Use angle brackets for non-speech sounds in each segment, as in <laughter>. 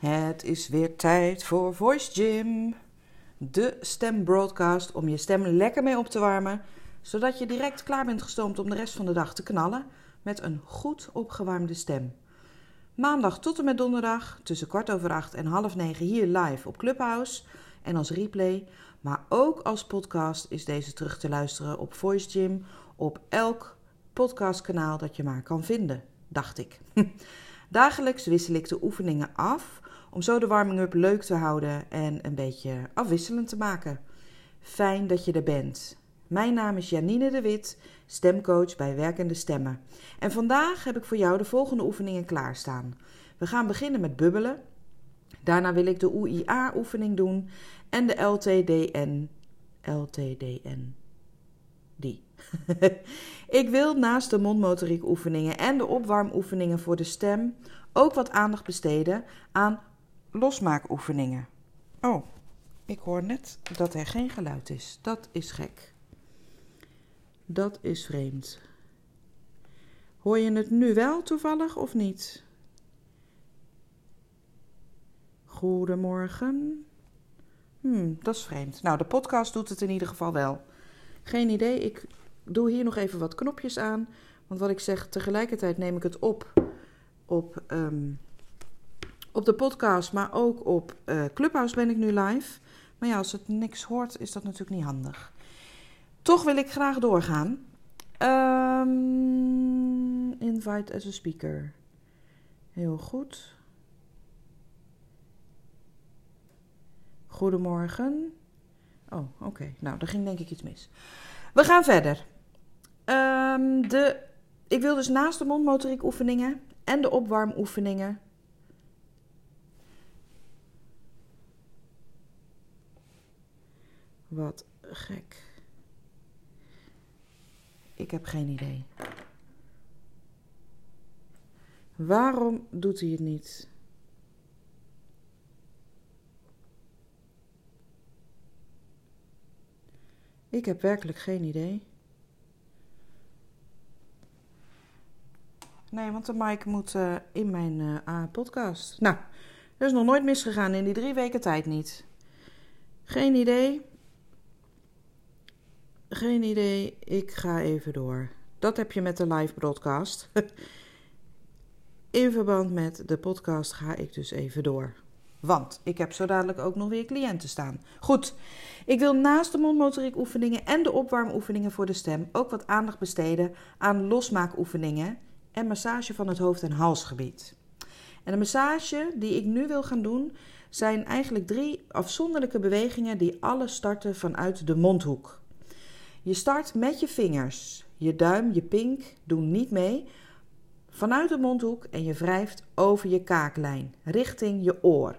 Het is weer tijd voor Voice Gym. De stembroadcast om je stem lekker mee op te warmen, zodat je direct klaar bent gestoomd om de rest van de dag te knallen met een goed opgewarmde stem. Maandag tot en met donderdag tussen kwart over acht en half negen hier live op Clubhouse en als replay, maar ook als podcast is deze terug te luisteren op Voice Gym op elk podcastkanaal dat je maar kan vinden, dacht ik. <laughs> Dagelijks wissel ik de oefeningen af om zo de warming-up leuk te houden en een beetje afwisselend te maken. Fijn dat je er bent. Mijn naam is Janine de Wit, stemcoach bij Werkende Stemmen. En vandaag heb ik voor jou de volgende oefeningen klaarstaan. We gaan beginnen met bubbelen. Daarna wil ik de UIA-oefening doen en de LTDN. LTDN. Die. <laughs> ik wil naast de mondmotoriek oefeningen en de opwarmoefeningen voor de stem ook wat aandacht besteden aan losmaakoefeningen. Oh, ik hoor net dat er geen geluid is. Dat is gek. Dat is vreemd. Hoor je het nu wel toevallig of niet? Goedemorgen. Hmm, dat is vreemd. Nou, de podcast doet het in ieder geval wel. Geen idee. Ik doe hier nog even wat knopjes aan. Want wat ik zeg, tegelijkertijd neem ik het op op, um, op de podcast, maar ook op uh, Clubhouse ben ik nu live. Maar ja, als het niks hoort, is dat natuurlijk niet handig. Toch wil ik graag doorgaan. Um, invite as a speaker. Heel goed. Goedemorgen. Oh, oké. Nou, daar ging denk ik iets mis. We gaan verder. Um, de, ik wil dus naast de mondmotoriek oefeningen en de opwarmoefeningen Wat gek. Ik heb geen idee. Waarom doet hij het niet? Ik heb werkelijk geen idee. Nee, want de mic moet uh, in mijn uh, podcast. Nou, er is nog nooit misgegaan in die drie weken tijd niet. Geen idee. Geen idee. Ik ga even door. Dat heb je met de live broadcast. <laughs> in verband met de podcast ga ik dus even door. Want ik heb zo dadelijk ook nog weer cliënten staan. Goed, ik wil naast de mondmotoriek oefeningen en de opwarmoefeningen voor de stem ook wat aandacht besteden aan losmaakoefeningen en massage van het hoofd- en halsgebied. En de massage die ik nu wil gaan doen zijn eigenlijk drie afzonderlijke bewegingen die alle starten vanuit de mondhoek. Je start met je vingers. Je duim, je pink doen niet mee. Vanuit de mondhoek en je wrijft over je kaaklijn richting je oor.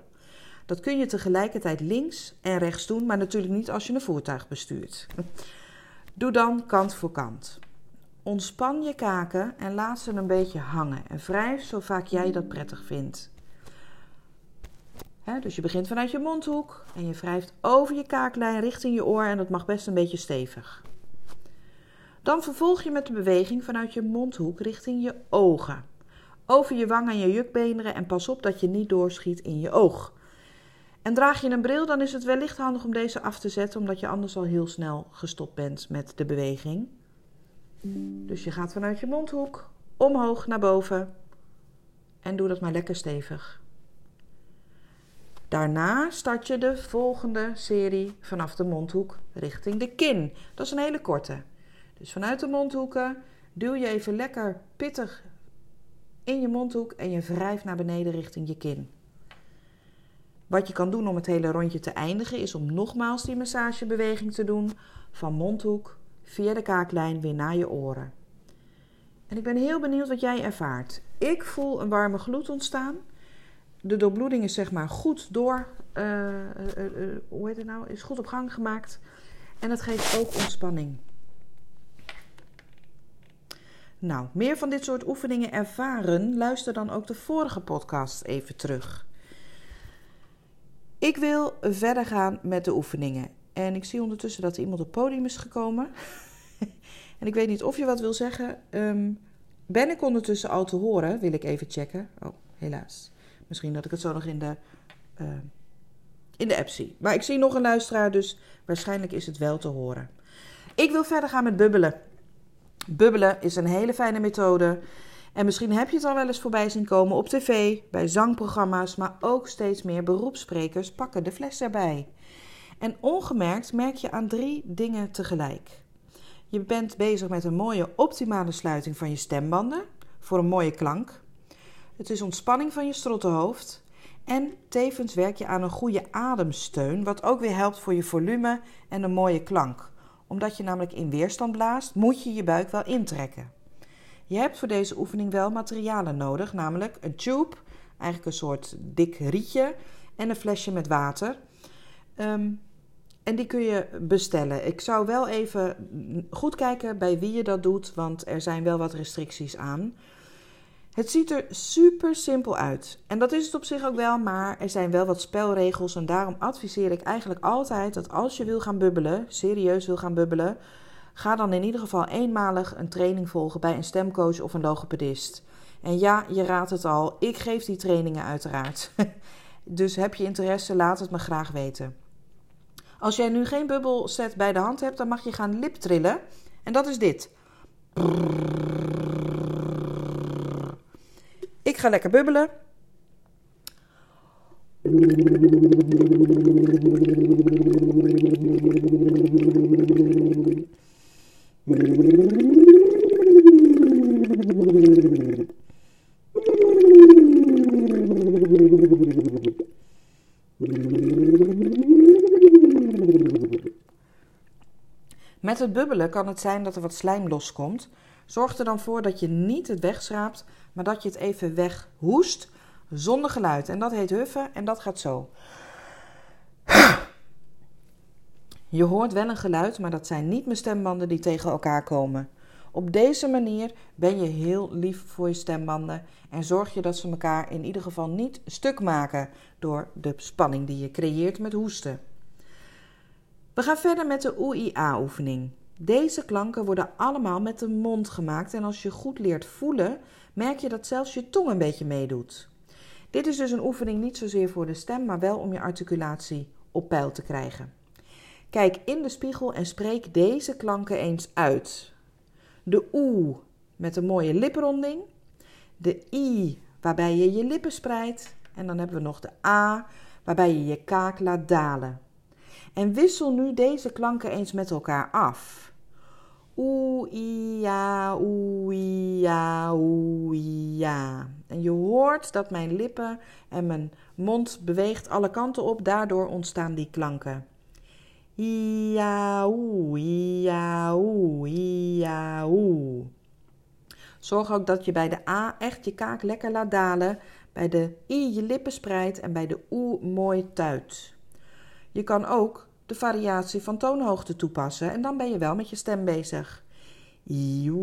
Dat kun je tegelijkertijd links en rechts doen, maar natuurlijk niet als je een voertuig bestuurt. <laughs> Doe dan kant voor kant. Ontspan je kaken en laat ze een beetje hangen en wrijf zo vaak jij dat prettig vindt. dus je begint vanuit je mondhoek en je wrijft over je kaaklijn richting je oor en dat mag best een beetje stevig. Dan vervolg je met de beweging vanuit je mondhoek richting je ogen. Over je wang en je jukbeenderen en pas op dat je niet doorschiet in je oog. En draag je een bril, dan is het wellicht handig om deze af te zetten, omdat je anders al heel snel gestopt bent met de beweging. Dus je gaat vanuit je mondhoek omhoog naar boven en doe dat maar lekker stevig. Daarna start je de volgende serie vanaf de mondhoek richting de kin. Dat is een hele korte. Dus vanuit de mondhoeken duw je even lekker pittig in je mondhoek en je wrijft naar beneden richting je kin. Wat je kan doen om het hele rondje te eindigen is om nogmaals die massagebeweging te doen van mondhoek via de kaaklijn weer naar je oren. En ik ben heel benieuwd wat jij ervaart. Ik voel een warme gloed ontstaan. De doorbloeding is zeg maar goed door, uh, uh, hoe heet het nou, is goed op gang gemaakt. En het geeft ook ontspanning. Nou, meer van dit soort oefeningen ervaren, luister dan ook de vorige podcast even terug. Ik wil verder gaan met de oefeningen. En ik zie ondertussen dat er iemand op het podium is gekomen. <laughs> en ik weet niet of je wat wil zeggen. Um, ben ik ondertussen al te horen? Wil ik even checken. Oh, helaas. Misschien dat ik het zo nog in de, uh, in de app zie. Maar ik zie nog een luisteraar, dus waarschijnlijk is het wel te horen. Ik wil verder gaan met bubbelen. Bubbelen is een hele fijne methode. En misschien heb je het al wel eens voorbij zien komen op tv, bij zangprogramma's, maar ook steeds meer beroepssprekers pakken de fles erbij. En ongemerkt merk je aan drie dingen tegelijk. Je bent bezig met een mooie optimale sluiting van je stembanden voor een mooie klank. Het is ontspanning van je strottenhoofd. En tevens werk je aan een goede ademsteun, wat ook weer helpt voor je volume en een mooie klank. Omdat je namelijk in weerstand blaast, moet je je buik wel intrekken. Je hebt voor deze oefening wel materialen nodig, namelijk een tube, eigenlijk een soort dik rietje, en een flesje met water. Um, en die kun je bestellen. Ik zou wel even goed kijken bij wie je dat doet, want er zijn wel wat restricties aan. Het ziet er super simpel uit. En dat is het op zich ook wel, maar er zijn wel wat spelregels. En daarom adviseer ik eigenlijk altijd dat als je wil gaan bubbelen, serieus wil gaan bubbelen, ga dan in ieder geval eenmalig een training volgen bij een stemcoach of een logopedist. En ja, je raadt het al, ik geef die trainingen uiteraard. <laughs> dus heb je interesse, laat het me graag weten. Als jij nu geen bubbelset bij de hand hebt, dan mag je gaan liptrillen. En dat is dit. Ik ga lekker bubbelen. Met het bubbelen kan het zijn dat er wat slijm loskomt. Zorg er dan voor dat je niet het wegschraapt, maar dat je het even weghoest zonder geluid. En dat heet huffen en dat gaat zo. Je hoort wel een geluid, maar dat zijn niet mijn stembanden die tegen elkaar komen. Op deze manier ben je heel lief voor je stembanden en zorg je dat ze elkaar in ieder geval niet stuk maken door de spanning die je creëert met hoesten. We gaan verder met de OIA-oefening. Deze klanken worden allemaal met de mond gemaakt en als je goed leert voelen, merk je dat zelfs je tong een beetje meedoet. Dit is dus een oefening niet zozeer voor de stem, maar wel om je articulatie op peil te krijgen. Kijk in de spiegel en spreek deze klanken eens uit. De oe met een mooie lipronding, de i waarbij je je lippen spreidt en dan hebben we nog de a waarbij je je kaak laat dalen. En wissel nu deze klanken eens met elkaar af. Ja, oe, ja, oe, ja. En je hoort dat mijn lippen en mijn mond beweegt alle kanten op. Daardoor ontstaan die klanken. Ja, oe, ja, oe, oe. Zorg ook dat je bij de A echt je kaak lekker laat dalen. Bij de I je lippen spreidt en bij de Oe mooi tuit. Je kan ook de variatie van toonhoogte toepassen en dan ben je wel met je stem bezig. Iwa,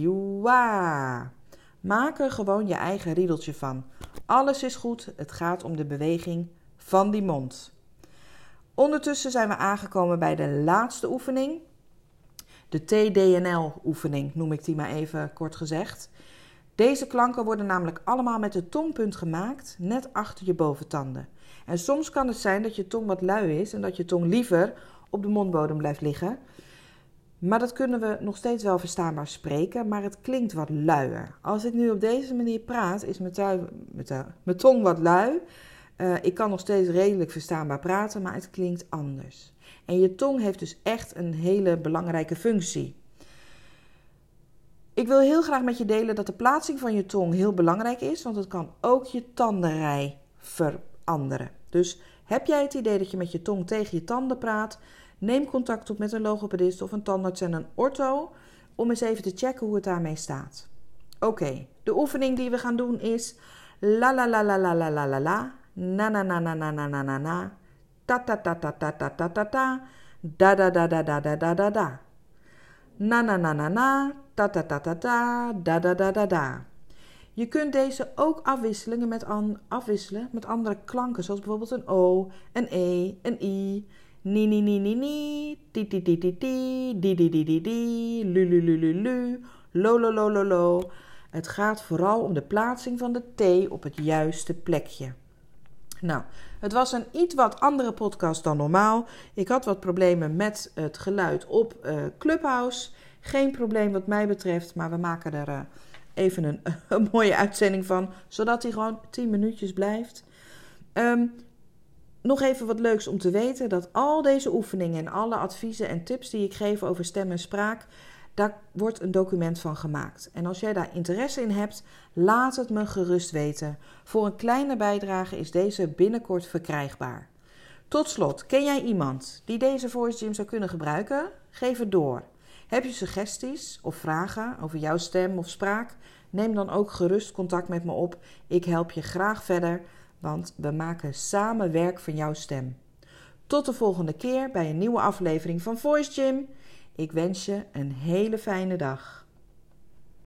iwa. Maak er gewoon je eigen riedeltje van. Alles is goed, het gaat om de beweging van die mond. Ondertussen zijn we aangekomen bij de laatste oefening. De TDNL-oefening noem ik die maar even kort gezegd. Deze klanken worden namelijk allemaal met de tongpunt gemaakt, net achter je boventanden. En soms kan het zijn dat je tong wat lui is en dat je tong liever op de mondbodem blijft liggen. Maar dat kunnen we nog steeds wel verstaanbaar spreken, maar het klinkt wat luier. Als ik nu op deze manier praat, is mijn, tui, mijn, tong wat lui. Uh, ik kan nog steeds redelijk verstaanbaar praten, maar het klinkt anders. En je tong heeft dus echt een hele belangrijke functie. Ik wil heel graag met je delen dat de plaatsing van je tong heel belangrijk is, want het kan ook je tandenrij veranderen. Dus heb jij het idee dat je met je tong tegen je tanden praat, neem contact op met een logopedist of een tandarts en een ortho om eens even te checken hoe het daarmee staat. Oké, de oefening die we gaan doen is la la la la la la la la na na na na na na na na ta ta ta ta ta ta ta ta ta da da da da da da da da na na na na na ta ta ta ta ta da da da da da je kunt deze ook met, afwisselen met andere klanken, zoals bijvoorbeeld een O, een E, een I. Ni, ni, ni, ni, ni. Ti, ti, ti, ti, ti. Di, di, di, di, di. Lu, lu, lu, lu, lu. Lo, lo, lo, lo, lo. Het gaat vooral om de plaatsing van de T op het juiste plekje. Nou, het was een iets wat andere podcast dan normaal. Ik had wat problemen met het geluid op uh, Clubhouse. Geen probleem wat mij betreft, maar we maken er uh, even <laughs> een, mooie uitzending van, zodat hij gewoon 10 minuutjes blijft. Um, nog even wat leuks om te weten: dat al deze oefeningen en alle adviezen en tips die ik geef over stem en spraak, daar wordt een document van gemaakt. En als jij daar interesse in hebt, laat het me gerust weten. Voor een kleine bijdrage is deze binnenkort verkrijgbaar. Tot slot, ken jij iemand die deze Voice Gym zou kunnen gebruiken? Geef het door. Heb je suggesties of vragen over jouw stem of spraak? Neem dan ook gerust contact met me op. Ik help je graag verder, want we maken samen werk van jouw stem. Tot de volgende keer bij een nieuwe aflevering van Voice Gym. Ik wens je een hele fijne dag.